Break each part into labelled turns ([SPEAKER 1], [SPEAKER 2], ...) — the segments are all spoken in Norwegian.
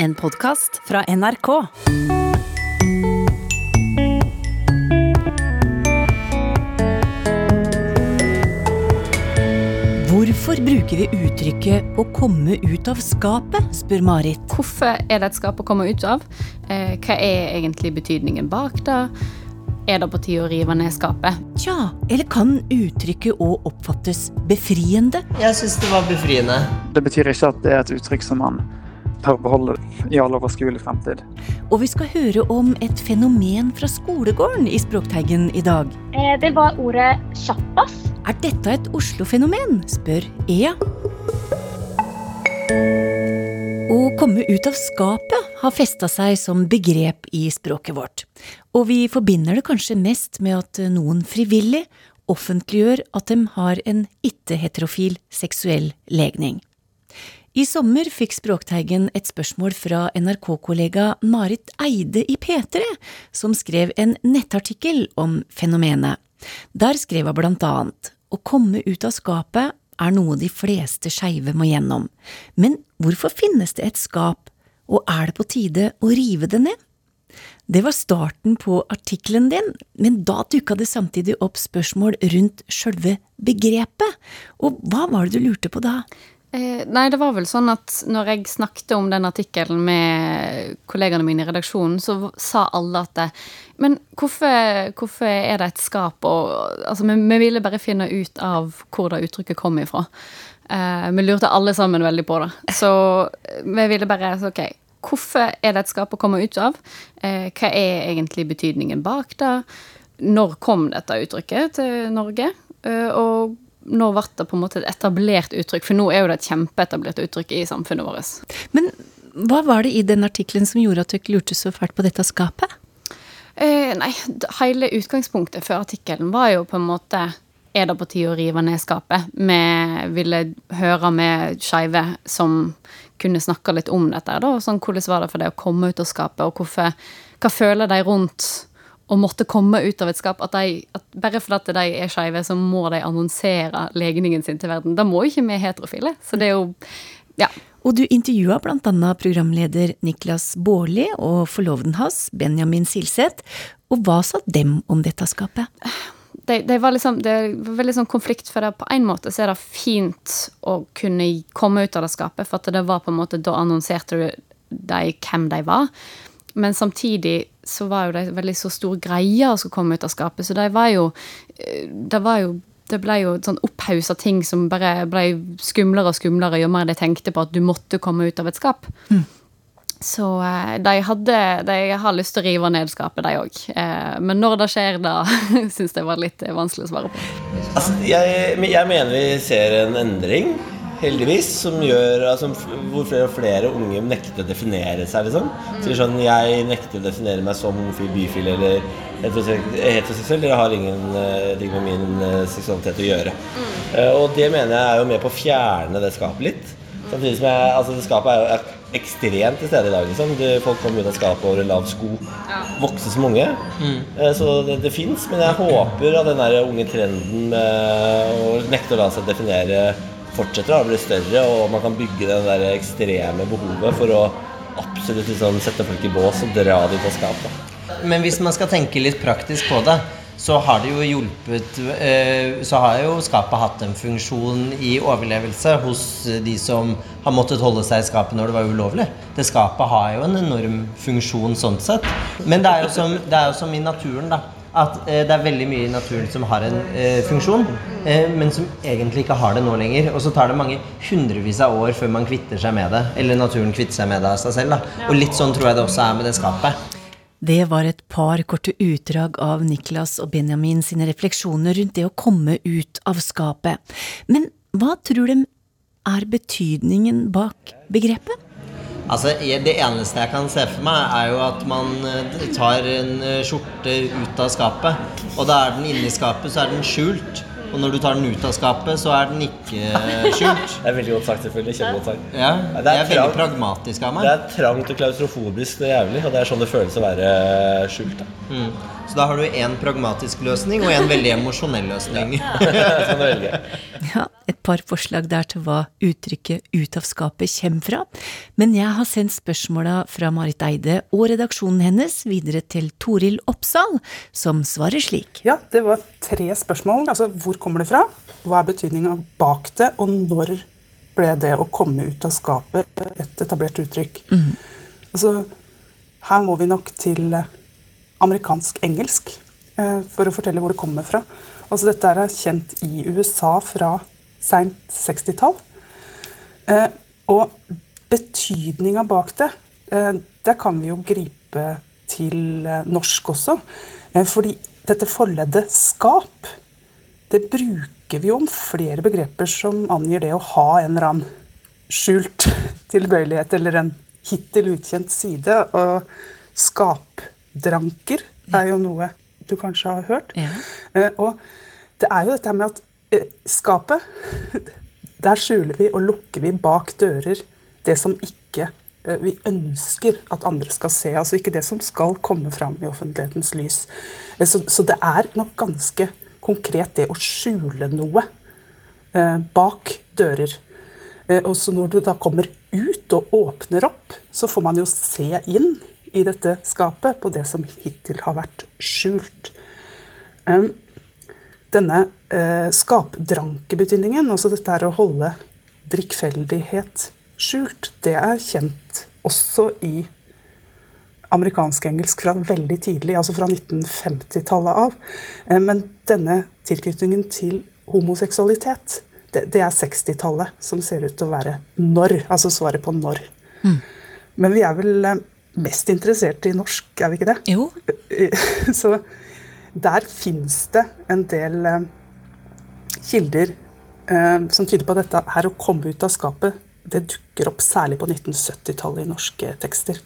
[SPEAKER 1] En podkast fra NRK. Hvorfor bruker vi uttrykket 'å komme ut av skapet', spør Marit.
[SPEAKER 2] Hvorfor er det et skap å komme ut av? Eh, hva er egentlig betydningen bak det? Er det på tide å rive ned skapet?
[SPEAKER 1] Tja, eller kan uttrykket òg oppfattes befriende?
[SPEAKER 3] Jeg syns det var befriende.
[SPEAKER 4] Det betyr ikke at det er et uttrykk som man tør beholde i all overskuelig fremtid.
[SPEAKER 1] Og vi skal høre om et fenomen fra skolegården i Språkteigen i dag.
[SPEAKER 5] Eh, Det var ordet kjappas.
[SPEAKER 1] Er dette et Oslo-fenomen, spør Ea. Å komme ut av skapet har festa seg som begrep i språket vårt. Og vi forbinder det kanskje mest med at noen frivillig offentliggjør at de har en ikke-heterofil seksuell legning. I sommer fikk Språkteigen et spørsmål fra NRK-kollega Marit Eide i P3, som skrev en nettartikkel om fenomenet. Der skrev hun blant annet å komme ut av skapet er noe de fleste skeive må gjennom, men hvorfor finnes det et skap, og er det på tide å rive det ned? Det var starten på artikkelen din, men da dukka det samtidig opp spørsmål rundt sjølve begrepet, og hva var det du lurte på da?
[SPEAKER 2] Eh, nei, det var vel sånn at når jeg snakket om den artikkelen med kollegaene mine i redaksjonen, så sa alle at det, Men hvorfor, hvorfor er det et skap og Altså, vi, vi ville bare finne ut av hvor det uttrykket kom ifra. Eh, vi lurte alle sammen veldig på det. Så vi ville bare OK, hvorfor er det et skap å komme ut av? Eh, hva er egentlig betydningen bak det? Når kom dette uttrykket til Norge? Eh, og når ble det på en måte et etablert uttrykk? For nå er jo det et kjempeetablert uttrykk i samfunnet vårt.
[SPEAKER 1] Men hva var det i den artikkelen som gjorde at dere lurte så fælt på dette skapet?
[SPEAKER 2] Eh, nei, hele utgangspunktet for artikkelen var jo på en måte Er det på tide å rive ned skapet? Vi ville høre med skeive som kunne snakke litt om dette. da, sånn, Hvordan var det for det å komme ut av skapet, og hvorfor, hva føler de rundt å måtte komme ut av et skap? At, de, at Bare fordi de er skeive, så må de annonsere legningen sin til verden. Da må jo ikke vi heterofile. Så det er jo Ja.
[SPEAKER 1] Og du intervjua annet programleder Niklas Baarli og forloveden hans, Benjamin Silseth. Og hva sa dem om dette skapet?
[SPEAKER 2] det, det var liksom det var veldig sånn konflikt, for det, på en måte så er det fint å kunne komme ut av det skapet, for at det var på en måte da annonserte du de hvem de var. Men samtidig så var jo det en veldig så stor greie å skulle komme ut av skapet, så det var jo eh, Det var jo det ble jo sånn opphausa ting som bare ble skumlere og skumlere jo mer de tenkte på at du måtte komme ut av et skap. Så eh, de hadde De har lyst til å rive ned skapet, de òg. Eh, men når det skjer, da syns jeg var litt vanskelig å svare på.
[SPEAKER 3] Altså, jeg, jeg mener vi ser en endring, heldigvis, som gjør altså, hvor flere og flere unge nekter å definere seg. liksom. Sier sånn Jeg nekter å definere meg som homofil, bifil eller heterosek- heteroseksuell. Dere har ingenting med min eh, seksualitet å gjøre. Eh, og det mener jeg er jo med på å fjerne det skapet litt. Samtidig som jeg, altså det skapet er jo er ekstremt til stede i dag. liksom. Du, folk kommer ut av skapet over lav sko. Vokse som unge. Mm. Så det, det fins. Men jeg håper at den der unge trenden med å nekte å la seg definere fortsetter å bli større, og man kan bygge det der ekstreme behovet for å absolutt liksom sette folk i bås og dra de av skapet.
[SPEAKER 6] Men hvis man skal tenke litt praktisk på det, så har det jo hjulpet eh, Så har jo skapet hatt en funksjon i overlevelse hos de som har måttet holde seg i skapet når det var ulovlig. Det skapet har jo en enorm funksjon sånn sett. Men det er jo som, det er jo som i naturen, da. At eh, det er veldig mye i naturen som har en eh, funksjon, eh, men som egentlig ikke har det nå lenger. Og så tar det mange hundrevis av år før man kvitter seg med det. Eller naturen kvitter seg med det av seg selv. da. Og litt sånn tror jeg det også er med det skapet.
[SPEAKER 1] Det var et par korte utdrag av Niklas og Benjamin sine refleksjoner rundt det å komme ut av skapet. Men hva tror de er betydningen bak begrepet?
[SPEAKER 6] Altså, Det eneste jeg kan se for meg, er jo at man eh, tar en eh, skjorte ut av skapet. Og da er den inni skapet, så er den skjult. Og når du tar den ut av skapet, så er den ikke eh, skjult.
[SPEAKER 3] Det er veldig godt sagt, selvfølgelig. Kjempegodt sagt.
[SPEAKER 6] Ja,
[SPEAKER 3] Ja,
[SPEAKER 6] Det er veldig pragmatisk av meg.
[SPEAKER 3] Det er trangt og klaustrofobisk og jævlig, og det er sånn det føles å være skjult. da.
[SPEAKER 6] Mm. Så da har du én pragmatisk løsning og en veldig emosjonell løsning.
[SPEAKER 1] Ja, et par forslag der til hva uttrykket ut av skapet kommer fra. Men jeg har sendt spørsmåla fra Marit Eide og redaksjonen hennes videre til Toril Oppsal, som svarer slik.
[SPEAKER 7] Ja, det var tre spørsmål. Altså, hvor kommer det fra? Hva er betydninga bak det? Og når ble det å komme ut av skapet et etablert uttrykk? Altså, her må vi nok til eh, amerikansk-engelsk eh, for å fortelle hvor det kommer fra. Altså, dette er kjent i USA fra seint 60-tall. Eh, og betydninga bak det, eh, det kan vi jo gripe til norsk også. Fordi dette forleddet skap, det bruker vi om flere begreper som angir det å ha en eller annen skjult tilbøyelighet eller en hittil ukjent side. Og skapdranker er jo noe du kanskje har hørt.
[SPEAKER 1] Ja.
[SPEAKER 7] Eh, og det er jo dette med at eh, skapet Der skjuler vi og lukker vi bak dører det som ikke eh, vi ønsker at andre skal se. Altså ikke det som skal komme fram i offentlighetens lys. Så, så det er nok ganske konkret det å skjule noe bak dører. Og så når du da kommer ut og åpner opp, så får man jo se inn i dette skapet på det som hittil har vært skjult. Denne eh, skapdrankebetydningen, altså dette er å holde drikkfeldighet skjult, det er kjent også i amerikansk-engelsk fra veldig tidlig, altså fra 1950-tallet av. Men denne tilknytningen til homoseksualitet, det, det er 60-tallet som ser ut til å være når, altså svaret på når. Men vi er vel eh, mest interessert i norsk, er vi ikke det?
[SPEAKER 1] Jo,
[SPEAKER 7] Så der fins det en del eh, kilder eh, som tyder på at dette her å komme ut av skapet, det dukker opp særlig på 1970-tallet i norske tekster.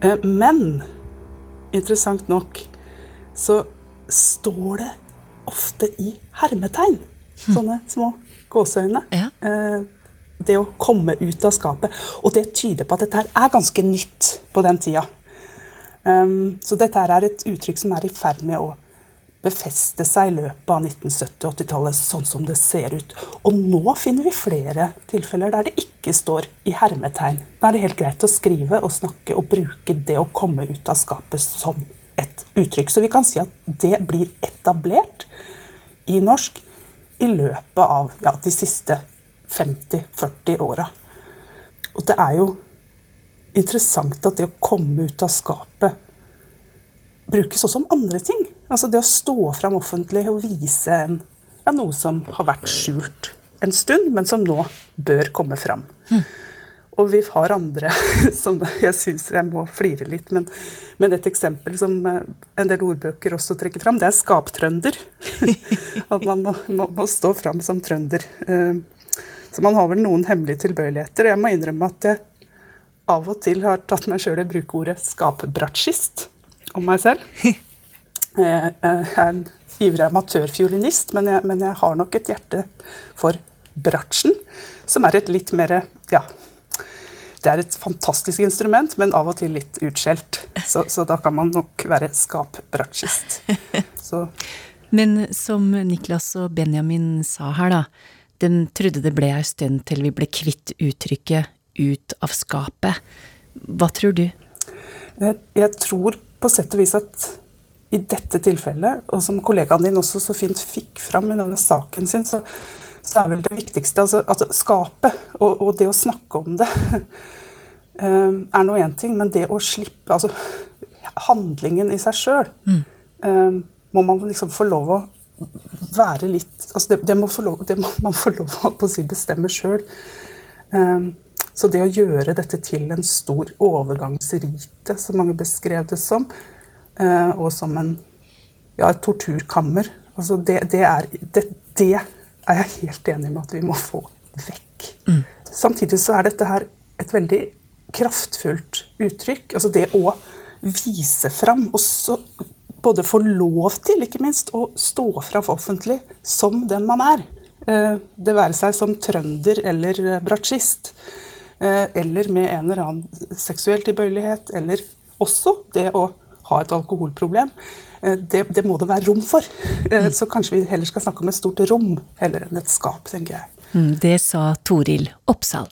[SPEAKER 7] Eh, men interessant nok så står det ofte i hermetegn. Sånne små gåseøyne.
[SPEAKER 1] Ja.
[SPEAKER 7] Det å komme ut av skapet. Og det tyder på at dette her er ganske nytt på den tida. Um, så dette her er et uttrykk som er i ferd med å befeste seg i løpet av 1970- og 80-tallet, sånn som det ser ut. Og nå finner vi flere tilfeller der det ikke står i hermetegn. Da er det helt greit å skrive og snakke og bruke det å komme ut av skapet som et uttrykk. Så vi kan si at det blir etablert i norsk i løpet av ja, de siste 50-40 åra. Og det er jo interessant at det å komme ut av skapet brukes også om andre ting. Altså det å stå fram offentlig og vise en, ja, noe som har vært skjult en stund, men som nå bør komme fram. Og vi har andre som jeg syns jeg må flire litt, men, men et eksempel som eh, en del ordbøker også trekker fram, det er skaptrønder. At man må, må, må stå fram som trønder. Eh, Så man har vel noen hemmelige tilbøyeligheter. Og Jeg må innrømme at jeg av og til har tatt meg sjøl i å bruke ordet skapbratsjist om meg selv. Jeg er en ivrig amatørfiolinist, men jeg, men jeg har nok et hjerte for bratsjen, som er et litt mer Ja. Det er et fantastisk instrument, men av og til litt utskjelt. Så, så da kan man nok være skapbratsjist.
[SPEAKER 1] Men som Niklas og Benjamin sa her, da. De trodde det ble ei stund til vi ble kvitt uttrykket 'ut av skapet'. Hva tror du?
[SPEAKER 7] Jeg, jeg tror på sett og vis at i dette tilfellet, og som kollegaen din også så fint fikk fram i denne saken sin, så, så er vel det viktigste altså, at skapet og, og det å snakke om det eh, er nå én ting, men det å slippe Altså handlingen i seg sjøl må man liksom få lov å være litt altså det, det, må lov, det må man få lov å si bestemme sjøl. Så det å gjøre dette til en stor overgangsrite, som mange beskrev det som, uh, og som en, ja, et torturkammer, altså det, det, er, det, er jeg helt enig med at vi må få vekk. Samtidig så er dette her et veldig kraftfullt uttrykk. Altså det å vise fram, og så både få lov til, ikke minst, å stå fram offentlig som den man er. Eh, Det være seg som trønder eller eh, bratsjist. eh, Eller med en eller annen seksuell tilbøyelighet. Eller også det å ha et alkoholproblem. Det, det, må det være rom for. Eh, så kanskje vi heller skal snakke om et stort rom heller enn et skap, tenker jeg.
[SPEAKER 1] Mm, det sa Toril Oppsal.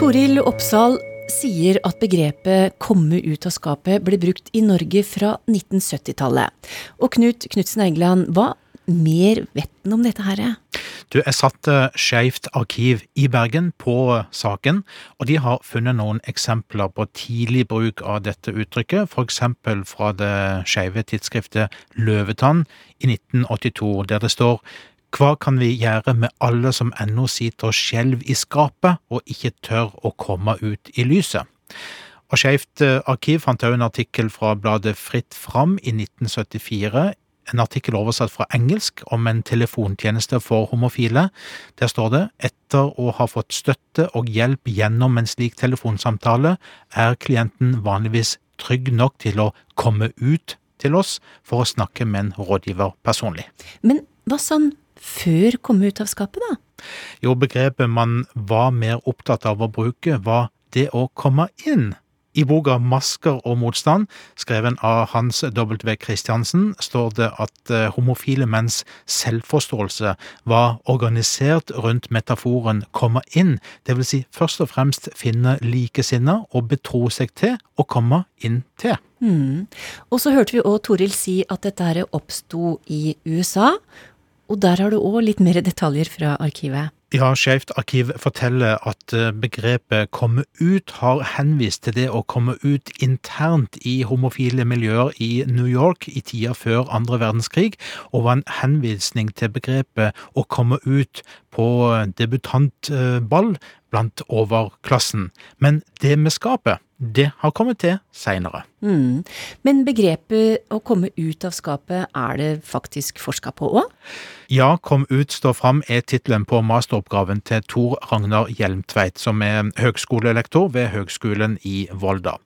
[SPEAKER 1] Toril Oppsal sier at begrepet 'komme ut av skapet' ble brukt i Norge fra 1970-tallet. Og Knut Knutsen Engeland, hva mer vet han om dette her?
[SPEAKER 8] Du, Jeg satte Skeivt arkiv i Bergen på saken, og de har funnet noen eksempler på tidlig bruk av dette uttrykket, f.eks. fra det skeive tidsskriftet Løvetann i 1982, der det står hva kan vi gjøre med alle som ennå sitter og skjelver i skapet og ikke tør å komme ut i lyset? Og Skeivt arkiv fant også en artikkel fra bladet Fritt Fram i 1974 en artikkel oversatt fra engelsk om en telefontjeneste for homofile. Der står det etter å ha fått støtte og hjelp gjennom en slik telefonsamtale, er klienten vanligvis trygg nok til å komme ut til oss for å snakke med en rådgiver personlig.
[SPEAKER 1] Men hva sånn før komme ut av skapet, da?
[SPEAKER 8] Jo, begrepet man var mer opptatt av å bruke, var det å komme inn. I boka Masker og motstand, skreven av Hans W. Christiansen, står det at eh, homofile menns selvforståelse var organisert rundt metaforen komme inn, det vil si først og fremst finne likesinna og betro seg til å komme inn til.
[SPEAKER 1] Mm. Og så hørte vi òg Toril si at dette oppsto i USA, og der har du òg litt mer detaljer fra arkivet.
[SPEAKER 8] Ja, Skeivt arkiv forteller at eh, begrepet komme ut har henvist til det å komme ut internt i homofile miljøer i New York i tida før andre verdenskrig, og var en henvisning til begrepet å komme ut på debutantball blant overklassen. Men det med skapet, det har kommet til seinere.
[SPEAKER 1] Mm. Men begrepet å komme ut av skapet, er det faktisk forska på òg?
[SPEAKER 8] Ja, Kom ut står fram er tittelen på masteroppgaven til Tor Ragnar Hjelmtveit, som er høgskolelektor ved Høgskolen i Volda.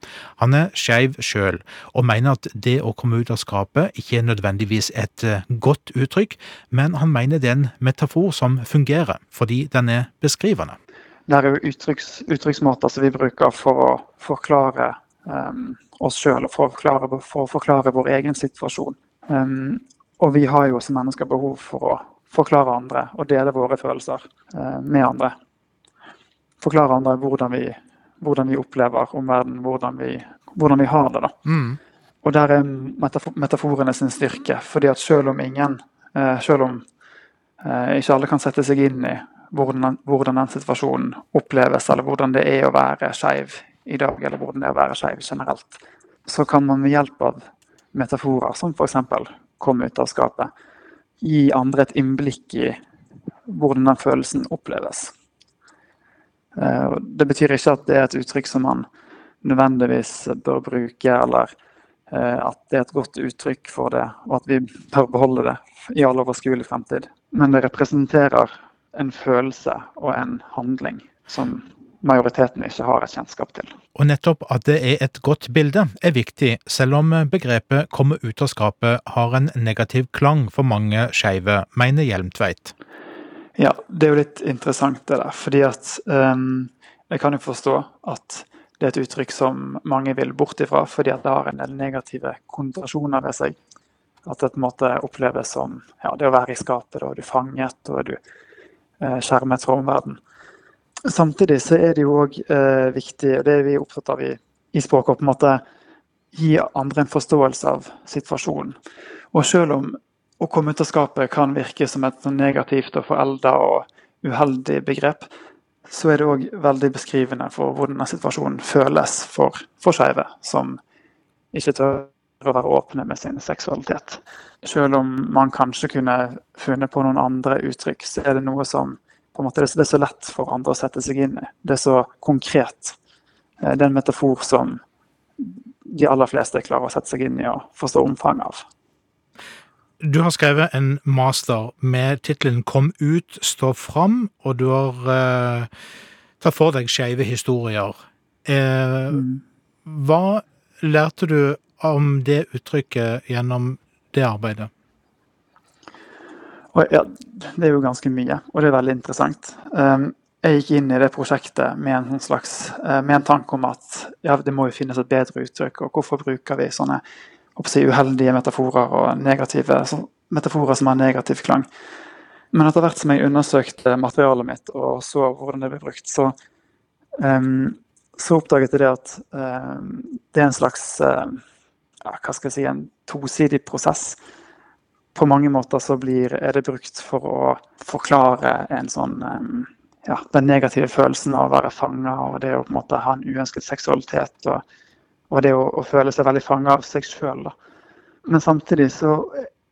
[SPEAKER 8] Han er skeiv sjøl, og mener at det å komme ut av skapet ikke er nødvendigvis et godt uttrykk, men han mener det er en metafor som fungerer, fordi den er beskrivende.
[SPEAKER 4] Det er jo uttrykks, uttrykksmåter som vi bruker for å forklare um, oss sjøl og for å, forklare, for å, forklare, vår egen situasjon. Um, og vi har jo som mennesker behov for å forklare andre og dele våre følelser uh, med andre. Forklare andre hvordan vi, hvordan vi opplever omverdenen, hvordan, vi, hvordan vi har det. da. Mm. Og der er metafor metaforene sin styrke. fordi at selv om ingen, uh, selv om ikke alle kan sette seg inn i hvordan, hvordan, den situasjonen oppleves, eller hvordan det er å være skeiv i dag, eller hvordan det er å være skeiv generelt. Så kan man med hjelp av metaforer, som f.eks. 'kom ut av skapet', gi andre et innblikk i hvordan den følelsen oppleves. Eh, det betyr ikke at det er et uttrykk som man nødvendigvis bør bruke, eller eh, at det er et godt uttrykk for det, og at vi bør beholde det i all overskuelig fremtid. Men det representerer en følelse og en handling som majoriteten ikke har et kjennskap til.
[SPEAKER 8] Og nettopp at det er et godt bilde er viktig, selv om begrepet 'komme ut av skapet' har en negativ klang for mange skeive, mener Hjelmtveit.
[SPEAKER 4] Ja, det er jo litt interessant det der. Fordi at um, jeg kan jo forstå at det er et uttrykk som mange vil bort ifra, fordi at det har en del negative konsentrasjoner ved seg. At det på en måte oppleves som ja, det å være i skapet, da er du fanget, og du Eh, skjermet fra omverdenen. Samtidig så er det jo òg eh, viktig, og det er vi opptatt av i, i språket, å på en måte gi andre en forståelse av situasjonen. Og selv om å komme ut av skapet kan virke som et sånn negativt og forelda og uheldig begrep, så er det òg veldig beskrivende for hvordan situasjonen føles for, for skeive, som ikke tør å være åpne med sin seksualitet. Selv om man kanskje kunne funnet på noen andre uttrykk, så er det noe som på en måte, det er så lett for andre å sette seg inn i. Det er så konkret. Eh, det er en metafor som de aller fleste klarer å sette seg inn i og forstå omfanget av.
[SPEAKER 8] Du har skrevet en master med tittelen 'Kom ut, stå fram', og du har uh, tatt for deg skeive historier. Uh, mm. Hva lærte du om det uttrykket gjennom det arbeidet?
[SPEAKER 4] Ja, det er jo ganske mye, og det er veldig interessant. Um, jeg gikk inn i det prosjektet med en, slags, eh, med en tanke om at ja, det må jo finnes et bedre uttrykk, og hvorfor bruker vi sånne si, uheldige metaforer og negative metaforer som har negativ klang. Men etter hvert som jeg undersøkte materialet mitt og så hvordan det ble brukt, så, um, så oppdaget jeg det at um, det er en slags uh, ja, hva skal jeg si, en tosidig prosess. På mange måter så blir, er det brukt for å forklare en sånn um, ja, den negative følelsen av å være fanga og det å på en måte ha en uønsket seksualitet. Og, og det å, å, føle seg veldig fanga av seg sjøl. Men samtidig så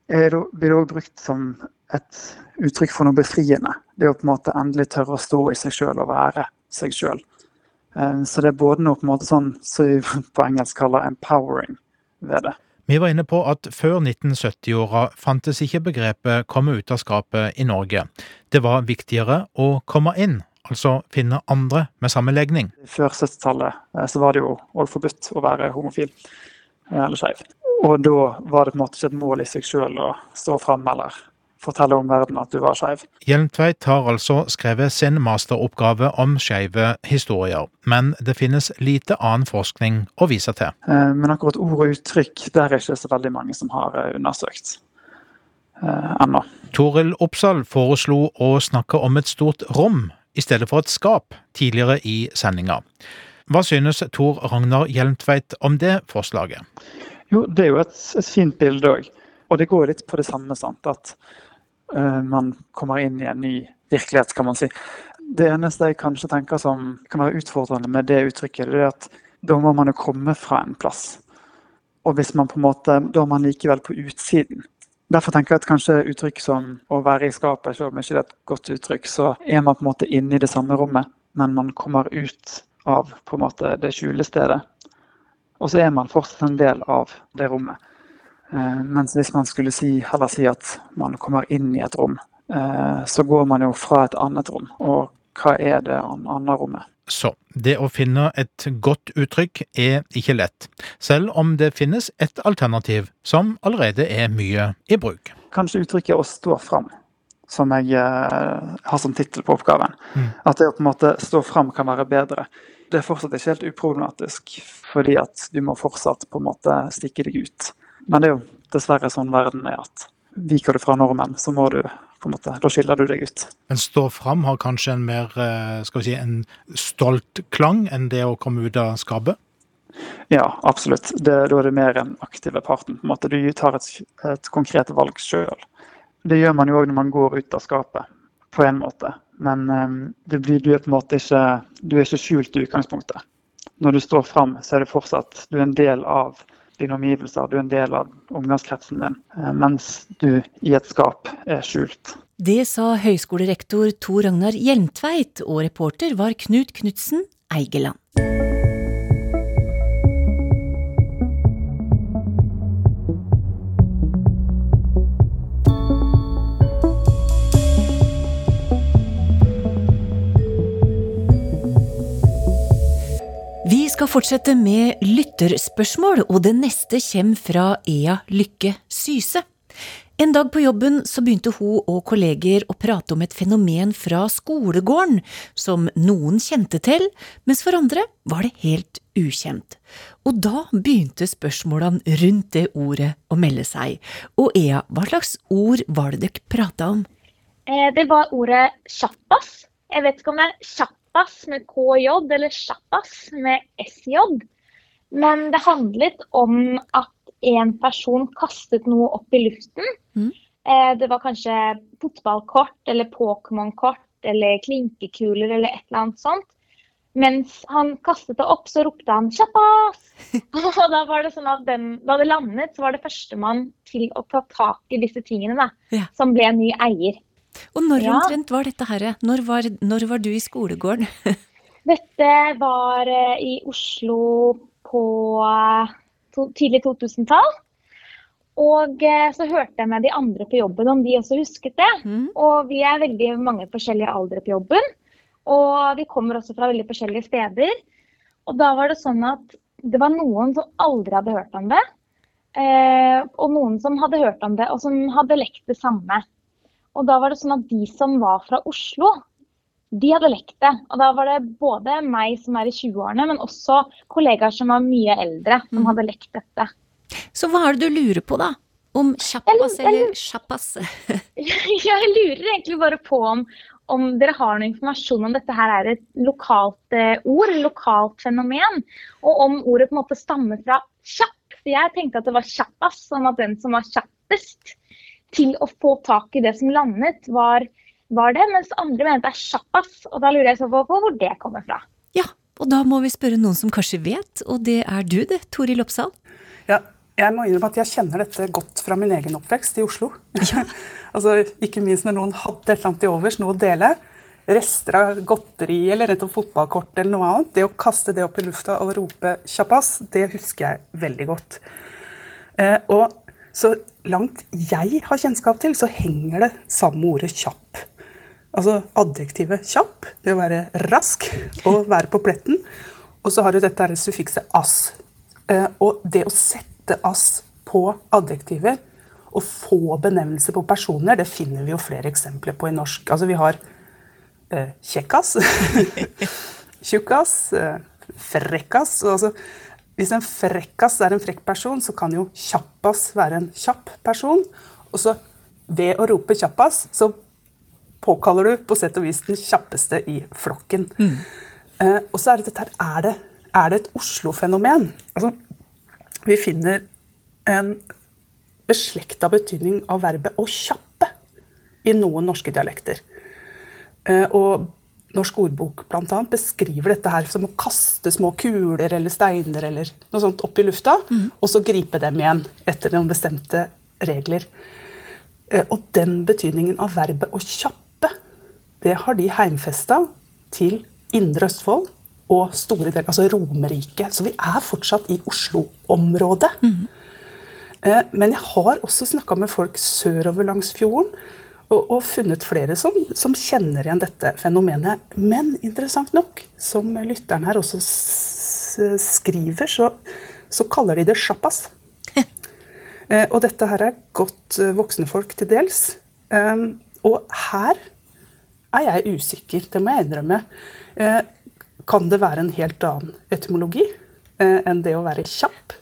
[SPEAKER 4] det, blir det òg brukt som et uttrykk for noe befriende. Det å på en måte endelig tørre å stå i seg sjøl og være seg sjøl. Eh, så det er både noe på en måte sånn som vi på engelsk kaller 'empowering' ved det.
[SPEAKER 8] Vi var inne på at før 1970-åra fantes ikke begrepet 'komme ut av skapet' i Norge. Det var viktigere å komme inn, altså finne andre med samme legning.
[SPEAKER 4] Før 70-tallet eh, så var det jo forbudt å være homofil eh, eller skeiv. Og da var det på en måte ikke et mål i seg sjøl å stå fram eller fortelle om verden at du var skeiv.
[SPEAKER 8] Hjelmtveit har altså skrevet sin masteroppgave om skeive historier, men det finnes lite annen forskning å vise til.
[SPEAKER 4] Eh, men akkurat ord og uttrykk, det er ikke så veldig mange som har eh, undersøkt eh, ennå.
[SPEAKER 8] Toril Oppsal foreslo å snakke om et stort rom i stedet for et skap tidligere i sendinga. Hva synes Tor Ragnar Hjelmtveit om det forslaget?
[SPEAKER 4] Jo, det er jo et, et fint bilde òg. Og det går litt på det samme. sant, At man kommer inn i en ny virkelighet, kan man si. Det eneste jeg kanskje tenker som kan være utfordrende med det uttrykket, det er at da må man jo komme fra en plass. Og hvis man på en måte, da er man likevel på utsiden. Derfor tenker jeg at kanskje uttrykk som å være i skapet, selv om ikke det er et godt uttrykk, så er man på en måte inne i det samme rommet, men man kommer ut av på en måte det skjulestedet. Og så er man fortsatt en del av det rommet. Eh, mens hvis man skulle si, heller si at man kommer inn i et rom, eh, så går man jo fra et annet rom. Og hva er det andre rommet?
[SPEAKER 8] Så det å finne et godt uttrykk er ikke lett, selv om det finnes et alternativ som allerede er mye i bruk.
[SPEAKER 4] Kanskje uttrykket 'å stå fram', som jeg eh, har som tittel på oppgaven. Mm. At det å på en måte stå fram kan være bedre det er fortsatt ikke helt uproblematisk, fordi at du må fortsatt på en måte stikke deg ut. Men det er jo dessverre sånn verden er at viker du fra normen, så må du på en måte, da skiller du deg ut.
[SPEAKER 8] Men stå fram har kanskje en mer eh, skal vi si, en stolt klang enn det å komme ut av skapet?
[SPEAKER 4] Ja, absolutt. Det, da er det mer den aktive parten. på en måte. Du tar et, et konkret valg sjøl. Det gjør man jo òg når man går ut av skapet, på en måte. Men um, blir, du, er på en måte ikke, du er ikke skjult i utgangspunktet. Når du står fram, så er det fortsatt du er en del av dine omgivelser, du er en del av omgangskretsen din, uh, mens du i et skap er skjult.
[SPEAKER 1] Det sa høyskolerektor Tor Ragnar Hjelmtveit, og reporter var Knut Knutsen Eigeland. Skal fortsette med lytterspørsmål, og det neste kommer fra Ea Lykke Syse. En dag på jobben så begynte hun og kolleger å prate om et fenomen fra skolegården som noen kjente til, mens for andre var det helt ukjent. Og da begynte spørsmålene rundt det ordet å melde seg. Og Ea, hva slags ord var det dere prata om?
[SPEAKER 5] Eh, det var ordet sjappas. Jeg vet ikke om det er kjapp Chappas med KJ eller Chappas med SJ. Men det handlet om at en person kastet noe opp i luften. Mm. Eh, det var kanskje fotballkort eller Pokémon-kort eller klinkekuler eller et eller annet sånt. Mens han kastet det opp, så ropte han 'Chappas!' Og da var det sånn at den, da det landet, så var det førstemann til å ta tak i disse tingene, da, ja. som ble ny eier.
[SPEAKER 1] Og når ja. omtrent var dette her? Når var, når var du i skolegården?
[SPEAKER 5] dette var uh, i Oslo på to, tidlig 2000-tall. Og uh, så hørte jeg med de andre på jobben om de også husket det. Mm. Og vi er veldig mange forskjellige aldre på jobben. Og vi kommer også fra veldig forskjellige steder. Og da var det sånn at det var noen som aldri hadde hørt om det. og noen som hadde hørt om det, og som hadde lekt det samme. Og da var det sånn at de som var fra Oslo, de hadde lekt det. Og da var det både meg som er i 20-årene, men også kollegaer som var mye eldre, som
[SPEAKER 1] Mm.
[SPEAKER 5] hadde lekt dette.
[SPEAKER 1] Så hva er det du lurer på, da? Om
[SPEAKER 5] kjappas
[SPEAKER 1] eller kjappas?
[SPEAKER 5] Jeg lurer egentlig bare på om, om dere har noe informasjon om dette her er et lokalt eh, ord, lokalt fenomen, og om ordet på en måte stammer fra kjapp. For jeg tenkte at det var kjappas, som at den som var kjappest til å få tak i det som landet, var, var det, mens andre mener det er sjappas. Og da lurer jeg så på hvor det kommer fra.
[SPEAKER 1] Ja, og da må vi spørre noen som kanskje vet, og det er du det, Toril Oppsal.
[SPEAKER 7] Ja, jeg må innrømme at jeg kjenner dette godt fra min egen oppvekst i Oslo. altså, ikke minst når noen hadde et eller annet til overs, noe å dele. Rester av godteri eller et fotballkort eller noe annet. Det å kaste det opp i lufta og rope 'kjappas', det husker jeg veldig godt. Eh, og så langt jeg har kjennskap til, så henger det samme ordet 'kjapp'. Altså adjektivet 'kjapp', det å være rask og være på pletten. Og så har du dette suffikset 'ass'. Eh, og det å sette 'ass' på adjektiver og få benevnelse på personer, det finner vi jo flere eksempler på i norsk. Altså vi har eh, kjekkas, tjukkas, eh, frekkas. Altså, hvis en frekkas er en frekk person, så kan jo kjappas være en kjapp person. Og så ved å rope kjappas, så påkaller du på sett og vis den kjappeste i flokken. Eh, og så er det dette her, er det, er det et Oslo-fenomen? Altså, vi finner en beslekta betydning av verbet å kjappe i noen norske dialekter. Eh, og Norsk ordbok blant annet, beskriver dette her som å kaste små kuler eller steiner eller noe sånt opp i lufta, og så gripe dem igjen etter noen bestemte regler. Eh, og den betydningen av verbet å kjappe, det har de heimfesta til Indre Østfold og store deler, altså Romerike. Så vi er fortsatt i Oslo-området. Mm. Men jeg har også snakka med folk sørover langs fjorden. Og, og funnet flere som, som kjenner igjen dette fenomenet. Men interessant nok, som lytteren her også skriver, så, så kaller de det sjappas. Eh, og dette her er godt eh, voksne folk til dels. Eh, og her er jeg usikker, det må jeg innrømme. Eh, kan det være en helt annen etymologi eh, enn det å være kjapp?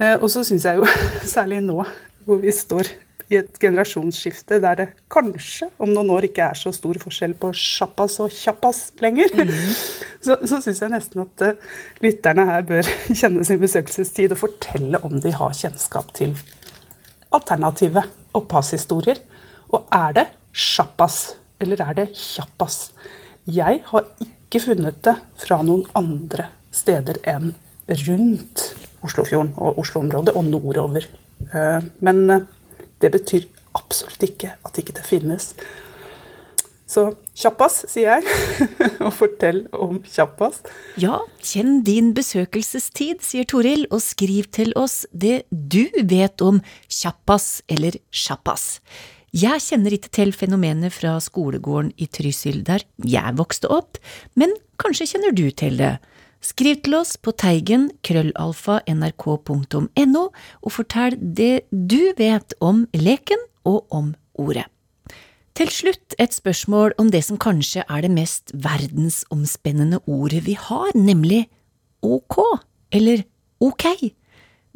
[SPEAKER 7] Eh, og så syns jeg jo, særlig nå hvor vi står i et generasjonsskifte der det kanskje om noen år ikke er så stor forskjell på sjappas og kjappas lenger, så, så syns jeg nesten at uh, lytterne her bør kjenne sin besøkelsestid og fortelle om de har kjennskap til alternative opphavshistorier. Og er det sjappas, eller er det kjappas? Jeg har ikke funnet det fra noen andre steder enn rundt Oslofjorden og Oslo-området og nordover. Eh, Men eh, det betyr absolutt ikke at ikke det finnes. Så kjappas, sier jeg, og fortell om kjappas.
[SPEAKER 1] Ja, kjenn din besøkelsestid, sier Toril, og skriv til oss det du vet om kjappas eller sjappas. Jeg kjenner ikke til fenomenet fra skolegården i Trysil der jeg vokste opp, men kanskje kjenner du til det. Skriv til oss på teigen krøllalfa nrk.no og fortell det du vet om leken og om ordet. Til slutt et spørsmål om det som kanskje er det mest verdensomspennende ordet vi har, nemlig ok, eller ok.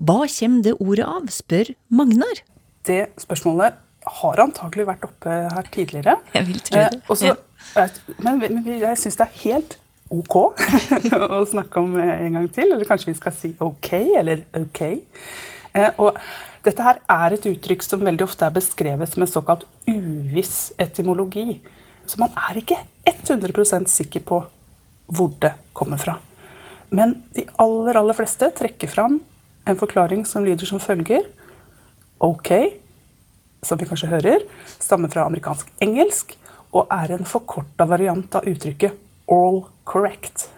[SPEAKER 1] Hva kommer det ordet av, spør Magnar.
[SPEAKER 7] Det spørsmålet har antagelig vært oppe her tidligere.
[SPEAKER 1] Jeg vil tro det.
[SPEAKER 7] Eh, også, ja. men, men jeg syns det er helt ok å snakke om eh, en gang til. Eller kanskje vi skal si ok, eller ok. Eh, og dette her er et uttrykk som veldig ofte er beskrevet som en såkalt uviss etymologi. Så man er ikke 100 sikker på hvor det kommer fra. Men de aller, aller fleste trekker fram en forklaring som lyder som følger. Ok, som vi kanskje hører, stammer fra amerikansk engelsk og er en forkorta variant av uttrykket all correct.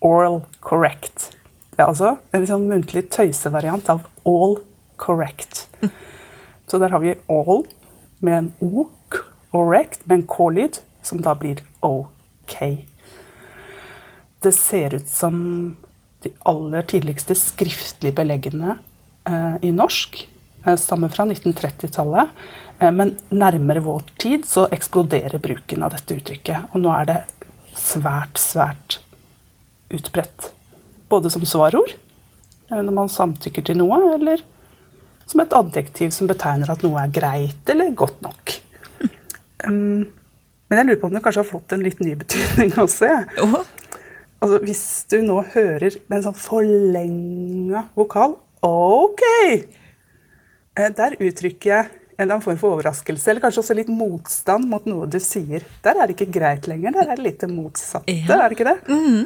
[SPEAKER 7] Oral correct. Det er altså en sånn muntlig tøysevariant av all correct. Så der har vi all med en o, correct med en k-lyd, som da blir ok. Det ser ut som de aller tidligste skriftlige beleggene eh, i norsk eh, stammer fra 1930-tallet. Eh, men nærmere vår tid så eksploderer bruken av dette uttrykket. Og nå er det svært, svært utbredt. Både som svarord, eh, når man samtykker til noe, eller som et adjektiv som betegner at noe er greit eller godt nok. Um, men jeg lurer på om det kanskje har fått en litt ny betydning også. Ja. Altså, hvis du nå hører en sånn forlenga vokal OK! Eh, der uttrykker jeg en eller annen form for overraskelse, eller kanskje også litt motstand mot noe du sier. Der er det ikke greit lenger. Der er det litt det motsatte, ja. er det ikke det? Mm.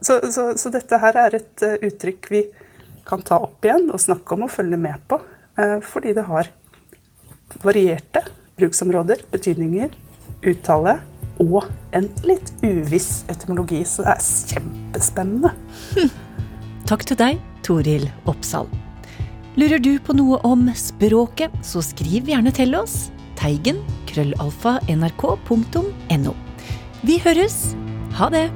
[SPEAKER 7] Så, så, så, dette her er et uh, uttrykk vi kan ta opp igjen og snakke om og følge med på. Uh, fordi det har varierte bruksområder, betydninger, uttale og en litt uviss etymologi. Så det er kjempespennende. Hm.
[SPEAKER 1] Takk til deg, Toril Oppsal. Lurer du på noe om språket, så skriv gjerne til oss. Teigen krøllalfa nrk.no. Vi høres! Ha det!